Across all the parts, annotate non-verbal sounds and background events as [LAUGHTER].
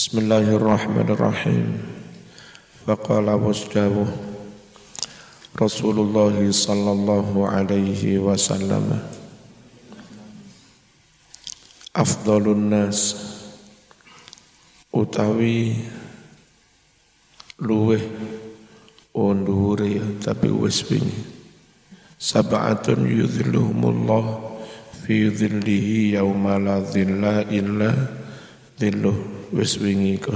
Bismillahirrahmanirrahim. Faqala wasdawu Rasulullah sallallahu alaihi wasallam. Afdalun nas. Utawi luweh. Ondure ya tapi wis wingi. Sab'atun yudhilluhumullah fi dhillihi yauma la dhilla illa dhilluh wis wingi ko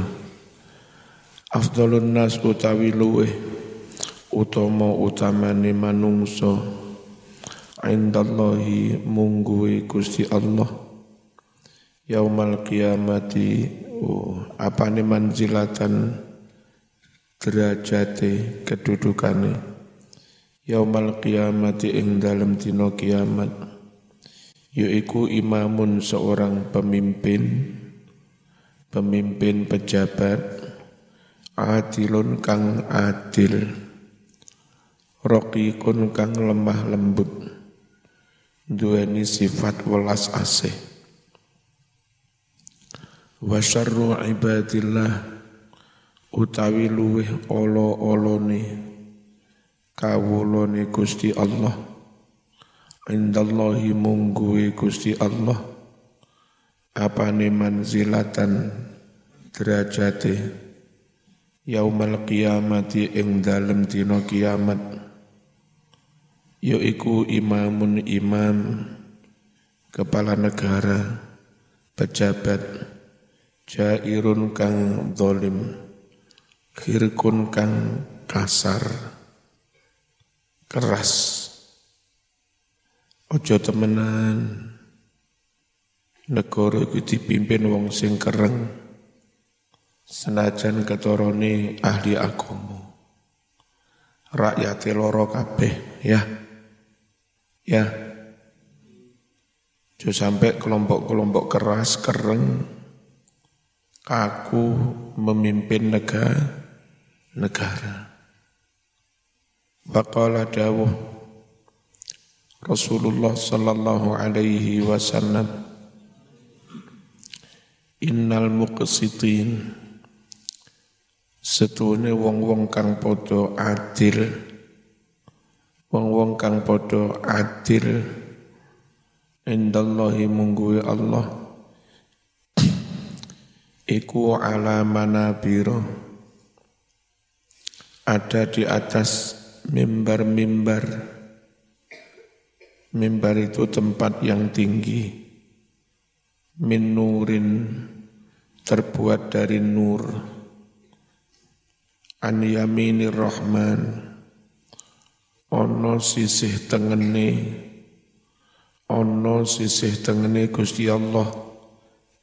afdalun nas utawi luweh utama utamane manungsa indallahi mungguwe Gusti Allah. Yaumal kiamati oh, apane manzilatan derajate kedudukane. Yaumal kiamati ing dalem dina kiamat yaiku imamun seorang pemimpin pemimpin pejabat adilun kang adil rokikun kang lemah lembut duweni sifat welas asih. Wa syarru ibadillah utawi luweh olo-olone kawulane Gusti Allah. Indallahi mungguwe Gusti Allah apane manzilatan derajate yaumal qiyamati ing dalem dina kiamat yaiku imamun imam kepala negara pejabat jairun kang zalim khirkun kang kasar keras. Ojo temenan negara iku dipimpin wong sing kereng senajan ketorone ahli agama rakyat loro kabeh ya. Ya. Jo sampai kelompok-kelompok keras kereng kaku memimpin negara negara. Baqala dawuh Rasulullah sallallahu alaihi wasallam innal muqsitin setune wong-wong kang padha adil. Wong-wong kang padha adil. Indallahi mungguwe Allah. Iku ala manabiro. Ada di atas mimbar-mimbar. Mimbar itu tempat yang tinggi. Min nurin terbuat dari nur an yaminir rahman. Ono sisih tengene. Ono sisih tengene Gusti Allah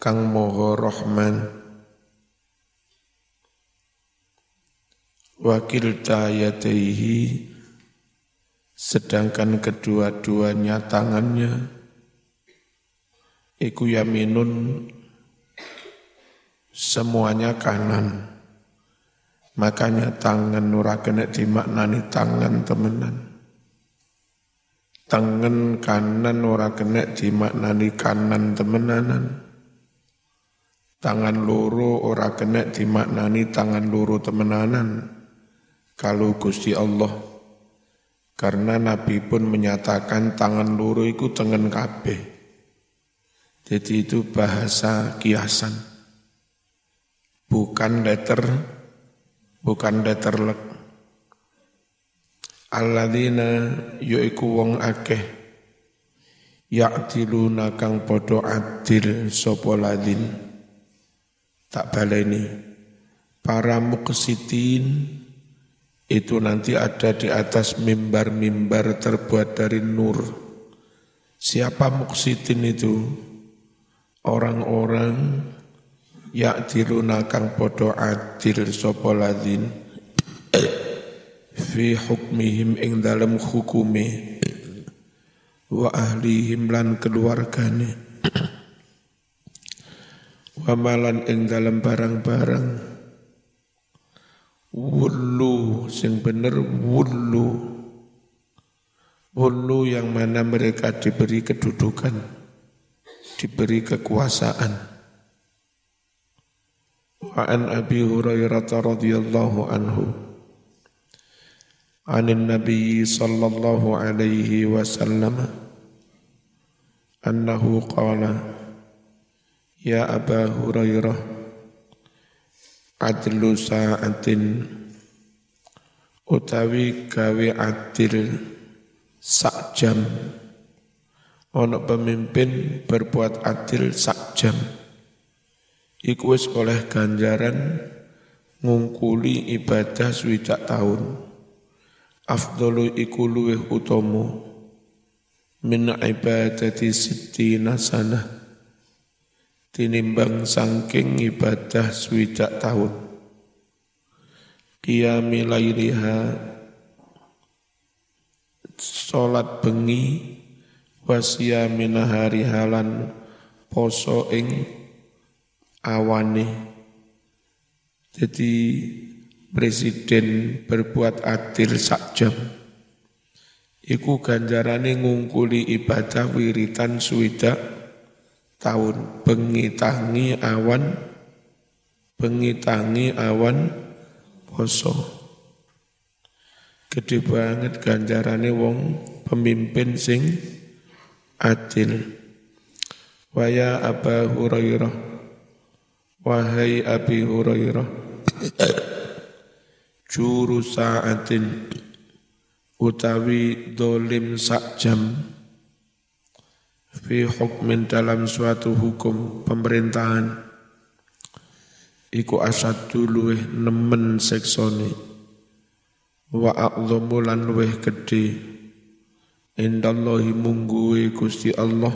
kang moho rahman. Wakil tayataihi sedangkan kedua-duanya tangannya iku yaminun semuanya kanan. Makanya tangan nura kena dimaknani tangan temenan. Tangan kanan ora kena dimaknani kanan temenanan. Tangan loro ora kena dimaknani tangan loro temenanan. Kalau Gusti Allah karena Nabi pun menyatakan tangan loro itu tangan kabeh. Jadi itu bahasa kiasan bukan letter bukan letterlek alladzina yaiku wong akeh. Ya'tiluna kang padha adil sapa ladin tak baleni. Para muqsitin itu nanti ada di atas mimbar-mimbar terbuat dari nur. Siapa muqsitin itu? Orang-orang ya'tiluna kang podo adil sapa ladin fi hukmihim ing dalem hukume wa ahlihim lan keluargane wa malan ing dalem barang-barang wulu sing bener wulu wulu yang mana mereka diberi kedudukan diberi kekuasaan wa an Abi Hurairah radhiyallahu anhu عن النبي صلى الله عليه وسلم أنه قال يا أبا هريرة عدل ساعة utawi gawe adil sak jam ono pemimpin berbuat adil sak jam iku wis oleh ganjaran ngungkuli ibadah swidak tahun. Afdalu iku luweh utama. Min ibadati sittina sanah. Tinimbang sangking ibadah swidak tahun. Qiyami lailiha. Salat bengi. Wasiyamina hari halan. Poso ing awane jadi presiden berbuat adil sak jam iku ganjarane ngungkuli ibadah wiritan suwida tahun bengi tangi awan bengi tangi awan poso. Gede banget ganjarane wong pemimpin sing adil. Waya Aba Hurairah Wahai Abi Hurairah Juru saatin Utawi dolim sak jam Fi hukmin dalam suatu hukum pemerintahan iku asadu luweh nemen seksone. Wa a'dhamu lan luweh gedhe. Indallahi mungguwe Gusti Allah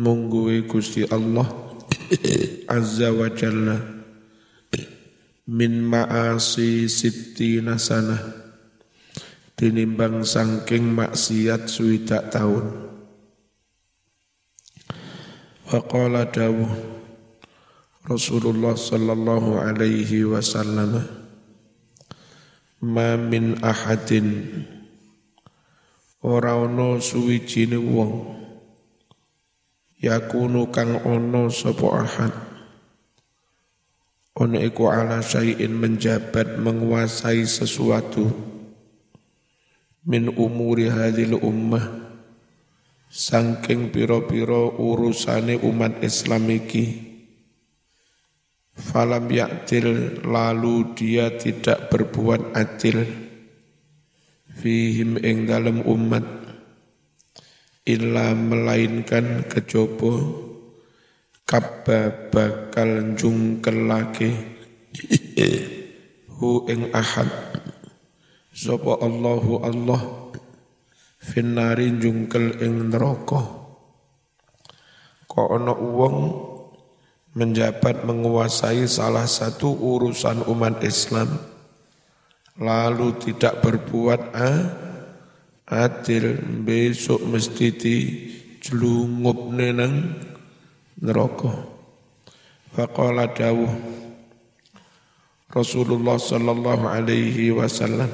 mungguwe Gusti Allah azza wa jalla. Min ma'asi sittina sanah. Tinimbang sangking maksiat suwidak tahun. Wa qala dawuh Rasulullah sallallahu alaihi wasallam ma min ahadin. Ora ana suwijine wong yakunu kang ana sapa ahad. Ana iku ala syai'in menjabat menguasai sesuatu. Min umuri hadil ummah. Sangking piro-piro urusane umat Islam iki. Falam yaktil lalu dia tidak berbuat adil. Fihim ing dalam umat Illa melainkan kejopo Kabba bakal jungkel lagi. Hu ing ahad. Sopo Allahu Allah? Finnari jungkel ing neraka. Kok ana uang menjabat menguasai salah satu urusan umat Islam lalu tidak berbuat adil besok mesti di jelungup nenang neraka. Faqala dawuh Rasulullah sallallahu alaihi wasallam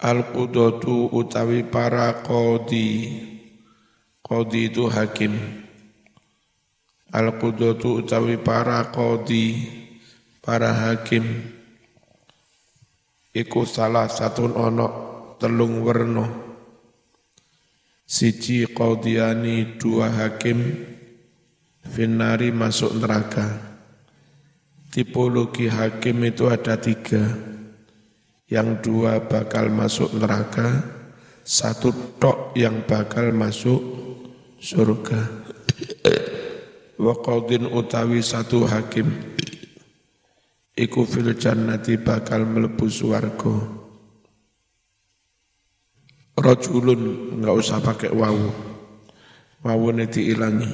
Al-Qudatu utawi para qadi. Qadi itu hakim. Al-Qudatu utawi para qadi, para hakim. Iku salah satu ono telung werno siji qadiani dua hakim finari masuk neraka. Tipologi hakim itu ada tiga. Yang dua bakal masuk neraka satu tok yang bakal masuk surga. Wa qadin utawi satu hakim. Iku fil jannati bakal mlebu swarga rajulun enggak usah pakai wawu. Wawune diilangi.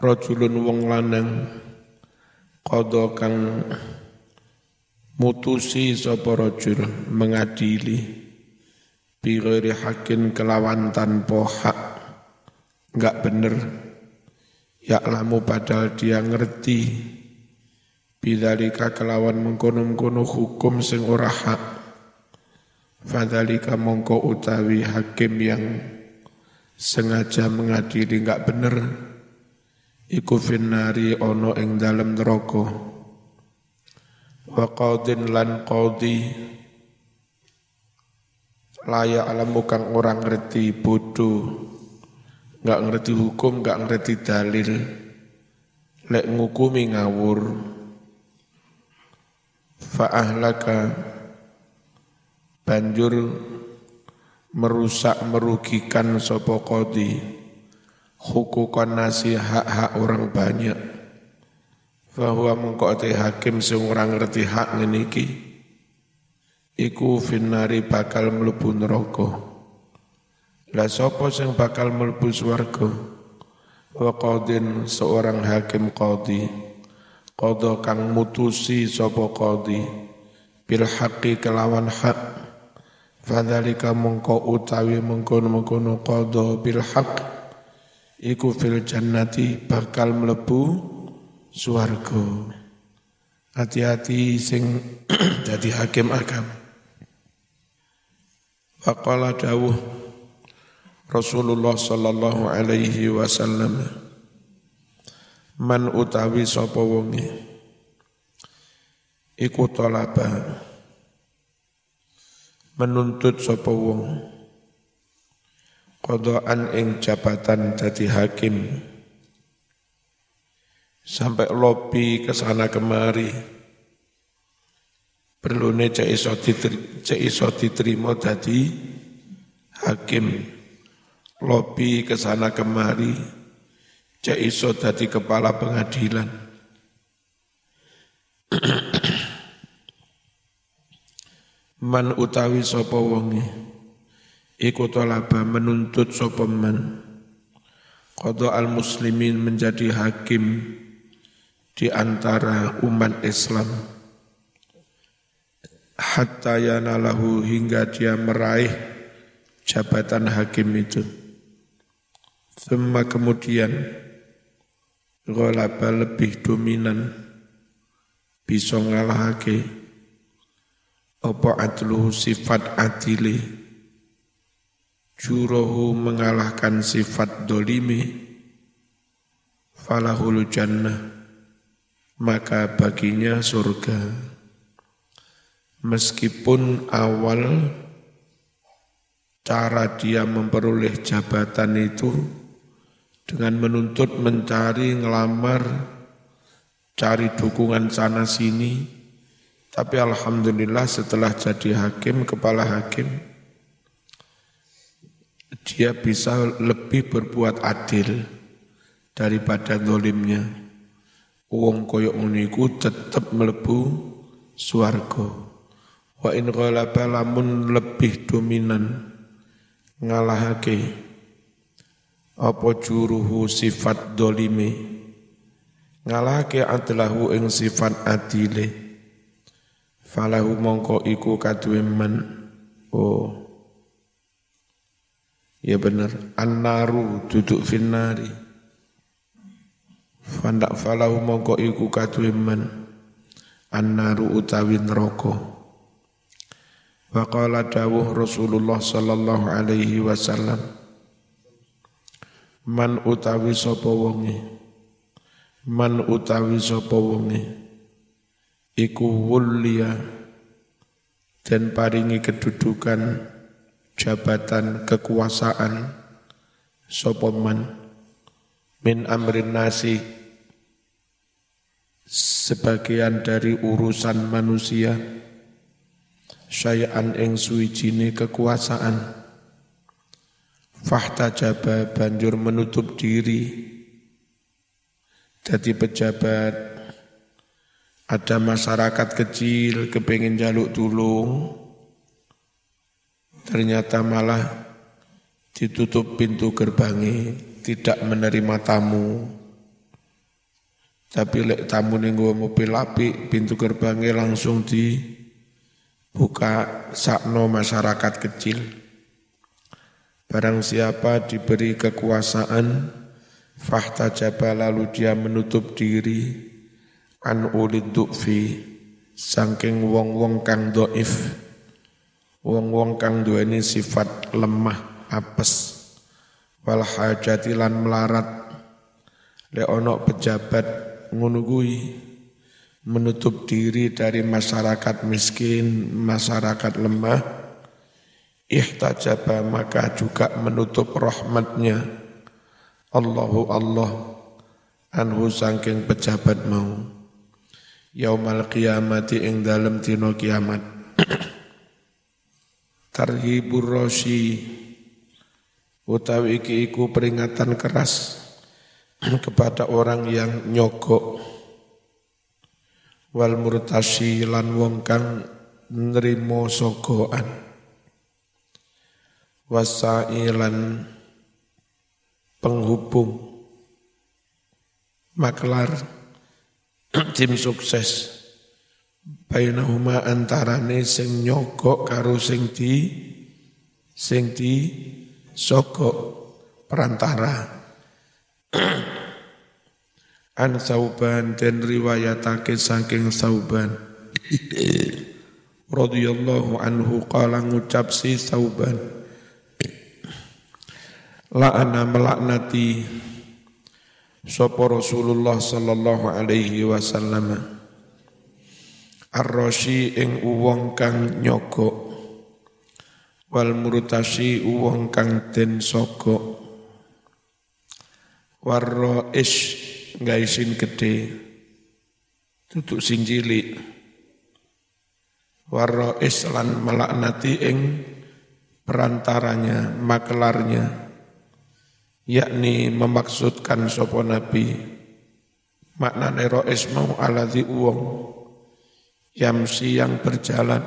Rajulun wong lanang qada kang mutusi sapa rajul mengadili. Bi hakin kelawan tanpa hak. Enggak bener. Ya'lamu padahal dia ngerti. Bidalika kelawan mengkono-mengkono hukum sing ora hak Fadalika mongko utawi hakim yang sengaja mengadili enggak bener iku finnari ono ing dalem neraka. Wa qadin lan qadi layak alamu kang orang ngerti bodoh nggak ngerti hukum nggak ngerti dalil lek ngukumi ngawur. Fa ahlaka banjur merusak merugikan sapa qadi. Hukukan nasi hak-hak orang banyak. Bahwa mengkoti hakim sing ora ngerti hak ngene iki. Iku bakal mlebu neraka. Lah sapa sing bakal mlebu swarga? Wa qadin seorang hakim qadi. Qada kang mutusi sapa qadi. Bil haqqi kelawan hak fadzalika mengko utawi mengkono-mengkono qada bil haqq iku fil jannati bakal mlebu swarga. Hati-hati sing [CLEARS THROAT] jadi hakim agam. Faqala dawuh Rasulullah sallallahu alaihi wasallam Man utawi sapa wonge iku talaba menuntut sapa wong. Kodoan ing jabatan jadi hakim. Sampai lobi ke sana kemari. Perlu cek iso iso diterima jadi hakim. Lobi ke sana kemari cek iso jadi kepala pengadilan [CLEARS THROAT] man utawi sapa wonge? Iku talaba menuntut sapa man? Qada al muslimin menjadi hakim di antara umat Islam. Hatta yanalahu hingga dia meraih jabatan hakim itu. Semua kemudian Ghalaba lebih dominan bisa ngalahake apa adluhu sifat adili? Jurohu mengalahkan sifat dolimi. Falahul jannah. Maka baginya surga. Meskipun awal Cara dia memperoleh jabatan itu Dengan menuntut mencari ngelamar Cari dukungan sana sini Tapi Alhamdulillah setelah jadi hakim, kepala hakim dia bisa lebih berbuat adil daripada zolimnya. Wong koyok uniku tetap melebu suargo. Wa in ghalaba lamun lebih dominan ngalahake apa juruhu sifat dolime ngalahake adlahu ing sifat adile falahu mongko iku kaduwe man oh. Ya benar, an-naru duduk finnari. Fandak falahu mongko iku katuiman an-naru utawi neraka. Wa qala dawuh Rasulullah sallallahu alaihi wasallam Man utawi sapa wonge? Man utawi sapa wonge iku wuliya dan paringi kedudukan jabatan kekuasaan sopoman min amrin nasi sebagian dari urusan manusia syai'an ing suwijine kekuasaan. Fahta jaba banjur menutup diri. Jadi pejabat ada masyarakat kecil kepingin jaluk tulung ternyata malah ditutup pintu gerbangnya, tidak menerima tamu. Tapi lek tamu ning mobil api, pintu gerbangnya langsung dibuka sakno masyarakat kecil. Barang siapa diberi kekuasaan, fahta jaba lalu dia menutup diri an ulid du'fi saking wong-wong kang doif. Wong-wong kang duweni sifat lemah apes. Wal hajati lan melarat. Le ono pejabat ngunugui menutup diri dari masyarakat miskin, masyarakat lemah, ihtajaba maka juga menutup rahmatnya. Allahu Allah anhu sangking pejabat mau yaumal qiyamati ing dalem dina kiamat. [CLEARS THROAT] Tarhibur rosi utawi iki iku peringatan keras [CLEARS THROAT] kepada orang yang nyogok. Wal murtasi lan wong kang nrimo sogoan wasailan. Penghubung. Maklar [CLEARS THROAT] tim sukses. Bainahuma antarane sing nyogok karo sing di sing di sogok perantara. [CLEARS THROAT] An Sauban dan riwayatake saking Sauban. [CLEARS THROAT] Radhiyallahu anhu qala ngucap si Sauban. Ana melaknati sapa Rasulullah sallallahu alaihi wasallam? Ar-Rashi ing uwong kang nyogok. Wal murtasi uwong kang den sogok. Warro is gaisin gede tutuk sing cilik. Warro is lan melaknati ing perantaranya maklarnya yakni memaksudkan sopo nabi makna rois mau alati uwong yamsi yang berjalan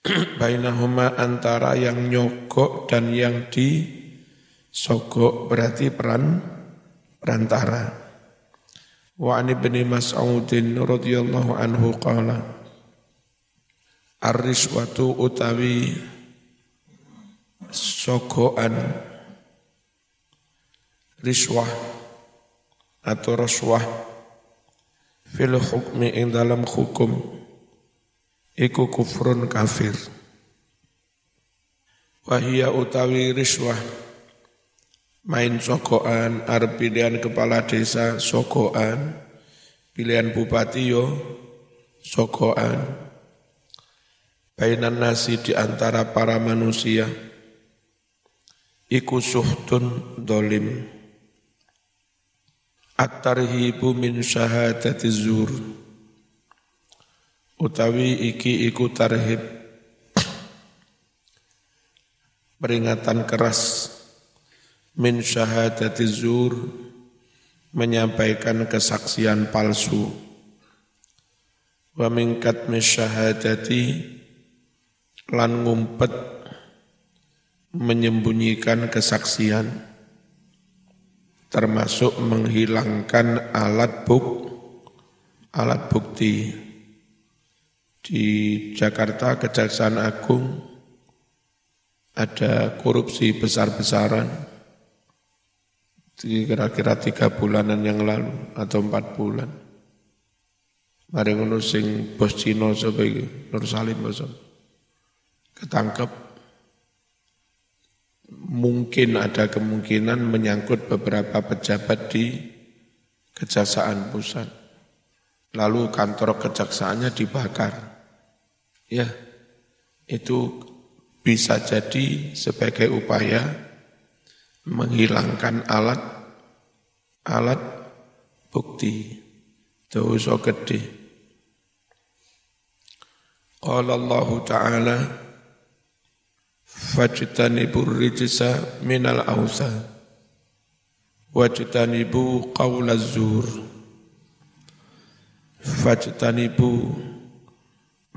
[CLEARS THROAT] bainahuma antara yang nyogok dan yang disogok berarti peran perantara. Wa an ibni Mas'udin radhiyallahu anhu qala Ar-riswatu utawi sogoan riswah atau roswah fil hukmi ing dalam hukum iku kufrun kafir wahia utawi riswah main sokoan, arep pilihan kepala desa sokoan, pilihan bupati yo sokoan, bainan nasi di antara para manusia, iku suhtun dolim, at-tarhibu min syahadati zur, utawi iki iku tarhib, peringatan keras, min syahadati zur menyampaikan kesaksian palsu. Wa min katmi syahadati lan ngumpet menyembunyikan kesaksian termasuk menghilangkan alat buk alat bukti di Jakarta Kejaksaan Agung ada korupsi besar-besaran kira-kira tiga bulanan yang lalu atau empat bulan. Mari ngono sing bos Cina sapa Nur Salim bos. Ketangkep mungkin ada kemungkinan menyangkut beberapa pejabat di Kejaksaan Pusat. Lalu kantor kejaksaannya dibakar. Ya, itu bisa jadi sebagai upaya menghilangkan alat alat bukti dosa gede. Qala Allah Ta'ala fajtanibur rijsa minal awsa wajtanibu qawla zur. Fajtanibu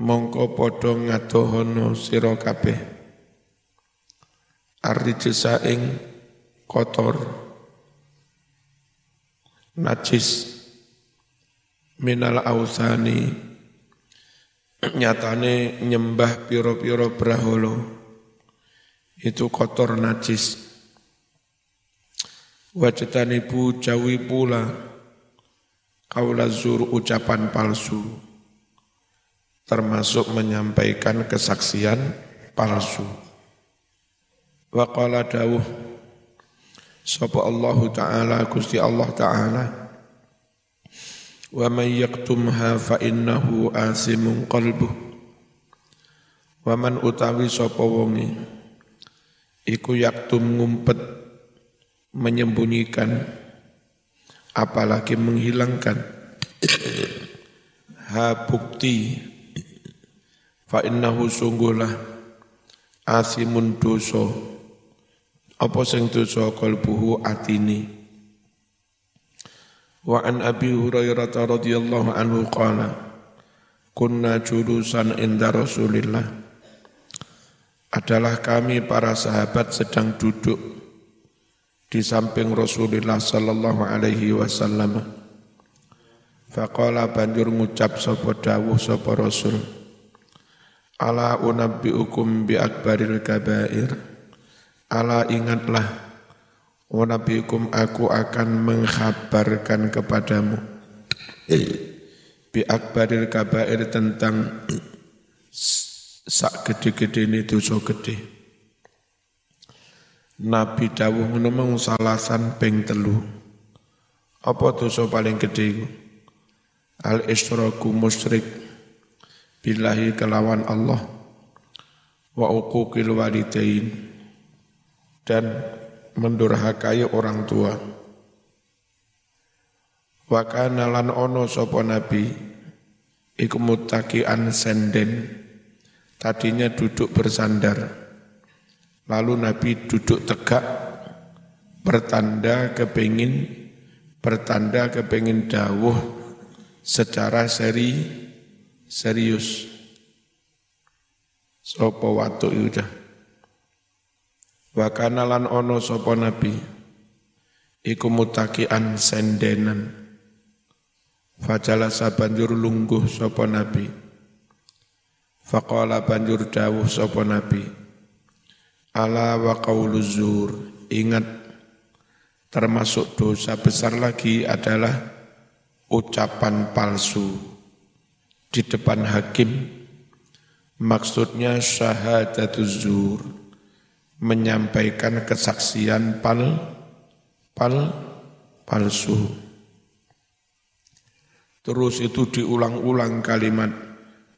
mongko padha ngadohono sira kabeh. Arrijsa ing kotor, najis, minal ausani, nyatane nyembah piro-piro braholo, itu kotor najis. Wajtanibu jawi pula, kaula zur ucapan palsu, termasuk menyampaikan kesaksian palsu. Wa qala dawuh sapa Allah taala Gusti Allah taala wa man yaktumha fa innahu asimun qalbuh wa man utawi sapa wonge iku yaktum ngumpet menyembunyikan apalagi menghilangkan. [COUGHS] Ha bukti fa innahu sungguhlah asimun dosa. Apa sing dosa kalbuhu atini. Wa an abi hurairah radhiyallahu anhu qala kunna julusan inda rasulillah adalah kami para sahabat sedang duduk di samping Rasulullah sallallahu alaihi wasallam faqala banjur ngucap sapa dawuh sapa rasul Ala unabbiukum bi akbaril kabair. Ala ingatlah unabbiukum aku akan mengkhabarkan kepadamu bi akbaril kabair tentang sak gede-gede ini dosa gede. Nabi dawuh ngono salasan ping telu. Apa dosa paling gede Al isroku musyrik billahi kelawan Allah wa uquqil walidain. Dan mendurhakai orang tua. Wa kana lan ono sapa nabi? Iku muttaqian senden tadinya duduk bersandar lalu nabi duduk tegak bertanda kepingin bertanda kepingin dawuh secara seri serius. Sopo watu yuda. Wakana lan ono sopo nabi. Iku mutakian sendenan. Fajala sabanjur lungguh sopo nabi. Faqala banjur dawuh sopo nabi. Ala wa zur. Ingat termasuk dosa besar lagi adalah ucapan palsu di depan hakim maksudnya syahadatuz zur menyampaikan kesaksian pal pal palsu terus itu diulang-ulang kalimat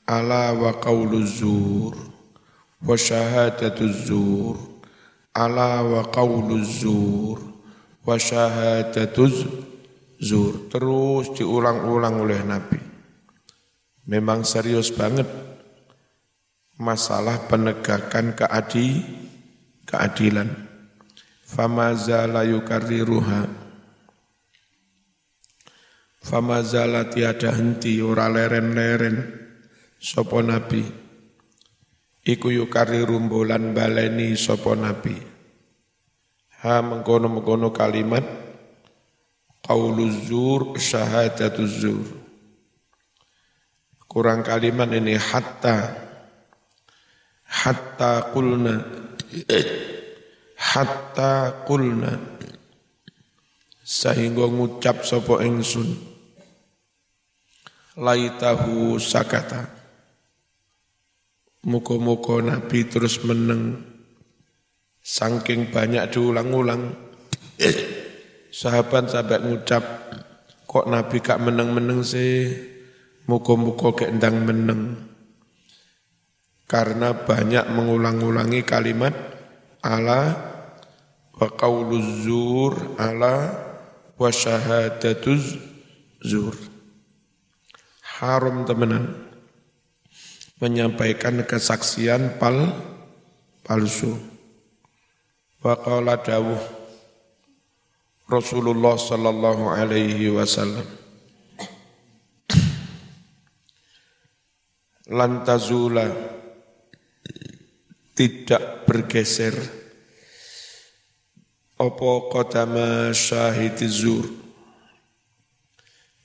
ala wa qauluz zur wa syahadatuz zur. Ala wa qauluz zur wa syahadatuz zur. Terus diulang-ulang oleh Nabi. Memang serius banget. Masalah penegakan keadi, keadilan. Famazala yukarriruha. Famazala tiada henti ora leren-leren sopo nabi. Iku yukarriru bulan baleni sopo nabi. Ha mengkono-mengkono kalimat qauluz zur kurang kalimat ini hatta. Hatta kulna hatta kulna sehingga ngucap sapa ingsun laitahu sakata muka-muka Nabi terus meneng saking banyak diulang-ulang sahabat sampai ngucap kok Nabi gak meneng-meneng sih Muka-muka keendang meneng. Karena banyak mengulang-ulangi kalimat ala wa qauluz zur ala wa syahadatuz zur. Haram temenan menyampaikan kesaksian pal palsu. Wa dawuh Rasulullah sallallahu alaihi wasallam. Lantazula tidak bergeser. Opo qadama syahid zur?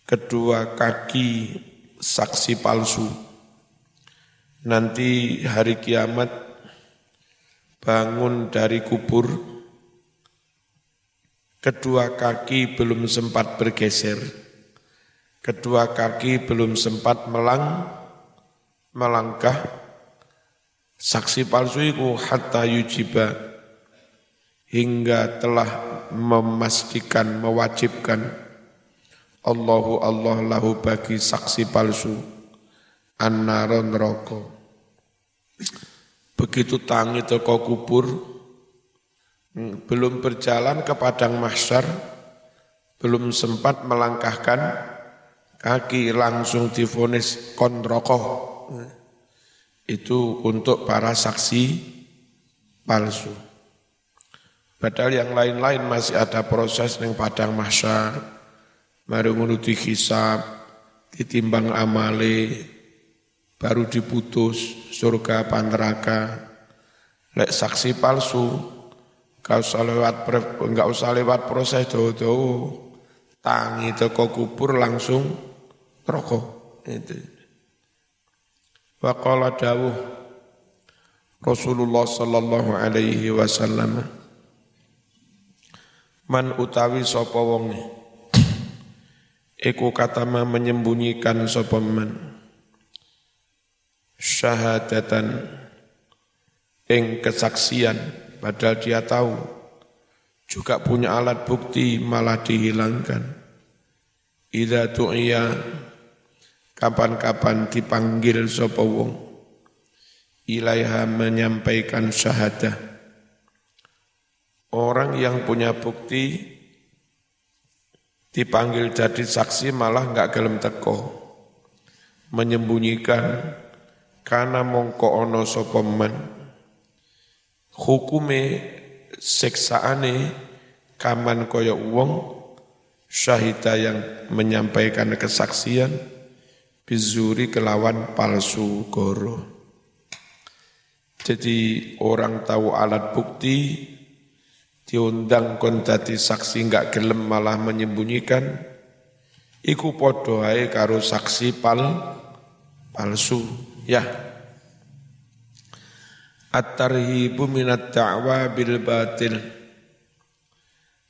Kedua kaki saksi palsu nanti hari kiamat bangun dari kubur kedua kaki belum sempat bergeser kedua kaki belum sempat melang melangkah. Saksi palsu itu hatta yujiba hingga telah memastikan, mewajibkan. Allahu Allah lahu bagi saksi palsu annaron roko. Begitu tangi teko kubur, hmm, belum berjalan ke padang mahsyar, belum sempat melangkahkan kaki langsung difonis konroko. Itu untuk para saksi palsu. Padahal yang lain-lain masih ada proses yang padang mahsyar, mari ngono dihisab, ditimbang amale, baru diputus surga apa neraka. Lek saksi palsu, kau usah lewat enggak usah lewat proses dodo, tangi teko kubur langsung rokok itu. Waqala dawuh Rasulullah sallallahu alaihi wasallam Man utawi sapa wonge Iku katama menyembunyikan sapa man Syahadatan ing kesaksian. Padahal dia tahu juga punya alat bukti malah dihilangkan. Ida tu'ya kapan-kapan dipanggil sapa wong. Ilaiha menyampaikan syahadah. Orang yang punya bukti dipanggil jadi saksi malah nggak gelem teko. Menyembunyikan karena mongko ono sopeman hukume seksaane kaman koyok wong syahida yang menyampaikan kesaksian bizuri kelawan palsu goro. Jadi orang tahu alat bukti diundang kon dadi saksi enggak gelem malah menyembunyikan iku padha karo saksi pal palsu ya at-tarhibu minat da'wa bil batil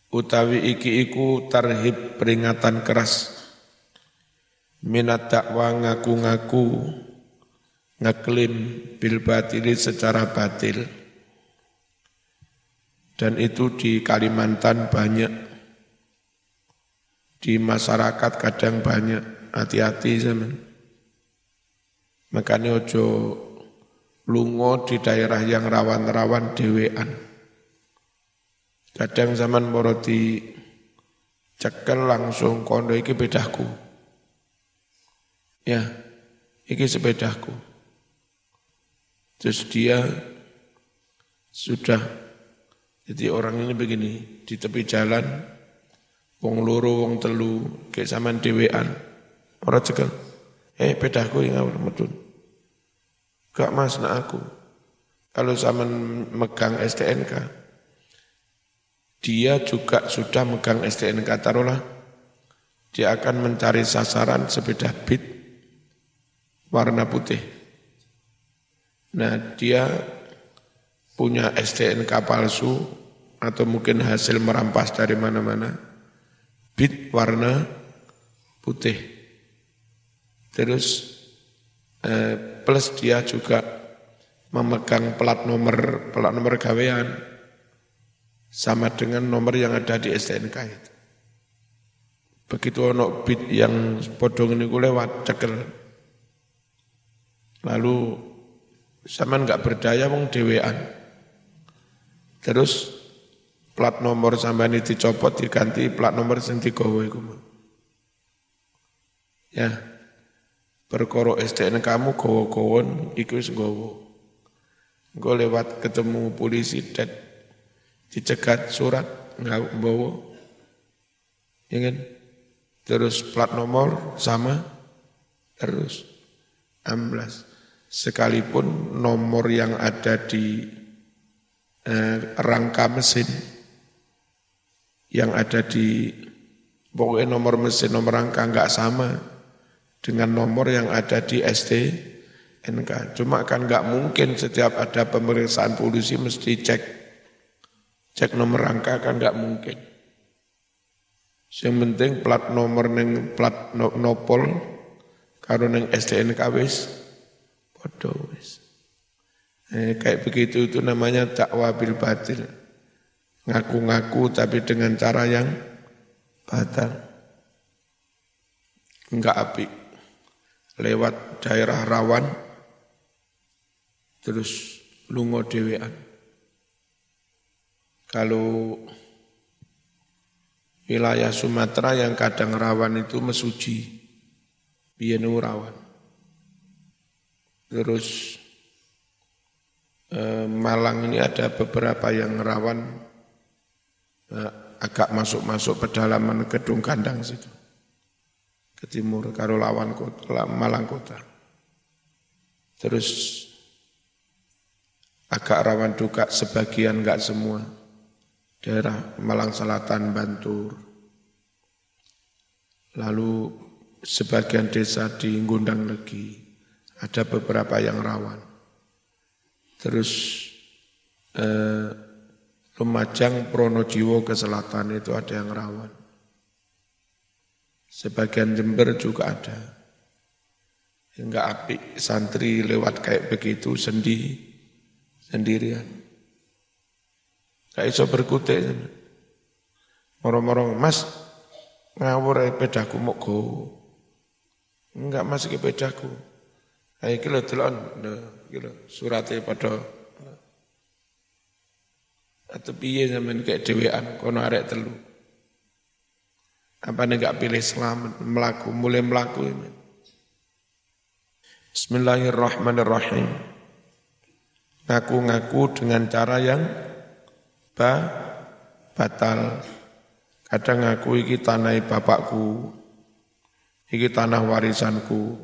utawi iki iku tarhib peringatan keras minat dakwa ngaku-ngaku ngeklaim bil secara batil dan itu di Kalimantan banyak. Di masyarakat kadang banyak. Hati-hati zaman. Makanya ojo lungo di daerah yang rawan-rawan dewean. Kadang zaman moro di cekel langsung kondo iki bedaku. Ya, iki sepedaku. Terus dia sudah jadi orang ini begini, di tepi jalan, wong loro, wong telu, kayak zaman dewean, orang cekel, eh pedaku yang awal medun. Gak mas nak aku. Kalau zaman megang STNK, dia juga sudah megang STNK taruhlah, dia akan mencari sasaran sepeda bit warna putih. Nah dia punya STNK palsu atau mungkin hasil merampas dari mana-mana. Bit warna putih. Terus eh, plus dia juga memegang plat nomor plat nomor gawean sama dengan nomor yang ada di STNK itu. Begitu ono bit yang podong ini lewat cekel. Lalu sama nggak berdaya wong dewean. Terus plat nomor sampean dicopot diganti plat nomor sing digawa iku. Ya. Perkara STN kamu gawa-gawon iku wis nggawa. Engko lewat ketemu polisi dan dicegat surat enggak bawa. Ya kan? Terus plat nomor sama terus amblas. Sekalipun nomor yang ada di eh, rangka mesin yang ada di pokoknya nomor mesin nomor rangka nggak sama dengan nomor yang ada di STNK. Cuma kan nggak mungkin setiap ada pemeriksaan polisi mesti cek cek nomor rangka kan nggak mungkin. Yang penting plat nomor neng plat no, nopol karo neng STNK wis podo wis. Eh, kayak begitu itu namanya dakwah bil batil ngaku-ngaku tapi dengan cara yang batal. Enggak api. Lewat daerah rawan, terus lungo dewean. Kalau wilayah Sumatera yang kadang rawan itu mesuji, bienu rawan. Terus eh, Malang ini ada beberapa yang rawan eh, agak masuk-masuk pedalaman gedung kandang situ. Ke timur karo lawan kota, Malang kota. Terus agak rawan juga sebagian enggak semua daerah Malang Selatan, Bantur. Lalu sebagian desa di Gundang Legi ada beberapa yang rawan. Terus eh, Lumajang, Pronojiwo ke selatan itu ada yang rawan. Sebagian Jember juga ada. Enggak api santri lewat kayak begitu sendi sendirian. Gak iso berkutik. Morong-morong, mas ngawur pedaku mau go. Enggak mas ke pedaku. Ayo kilo telon, kilo suratnya pada atau piye zaman kayak dewean kono arek telu. Apa nih gak pilih selamat melaku mulai melaku ini. Bismillahirrahmanirrahim. Ngaku-ngaku dengan cara yang ba batal. Kadang ngaku iki tanah bapakku, iki tanah warisanku.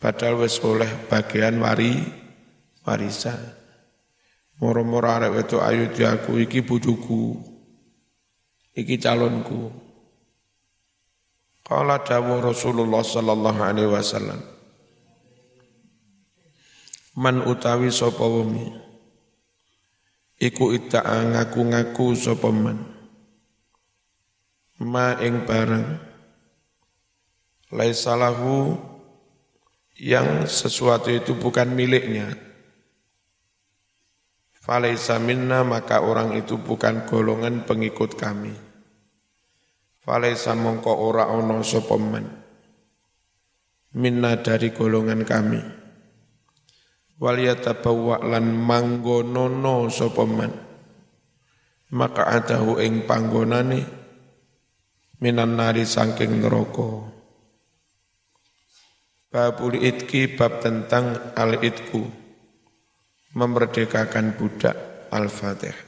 Padahal wis oleh bagian wari warisan. Moro-moro arek wedok ayu diaku iki bojoku. Iki calonku. Qala dawu Rasulullah sallallahu alaihi wasallam. Man utawi sapa wumi iku ita'a ngaku-ngaku sapa man ma ing barang laisalahu yang sesuatu itu bukan miliknya Falaisa minna maka orang itu bukan golongan pengikut kami. Falaisa mongko ora ono sopeman. Minna dari golongan kami. Waliyatabawwa lan manggonono sopeman. Maka adahu ing panggonane minan nari sangking neraka. Babul itki bab tentang al itku memerdekakan budak Al-Fatihah.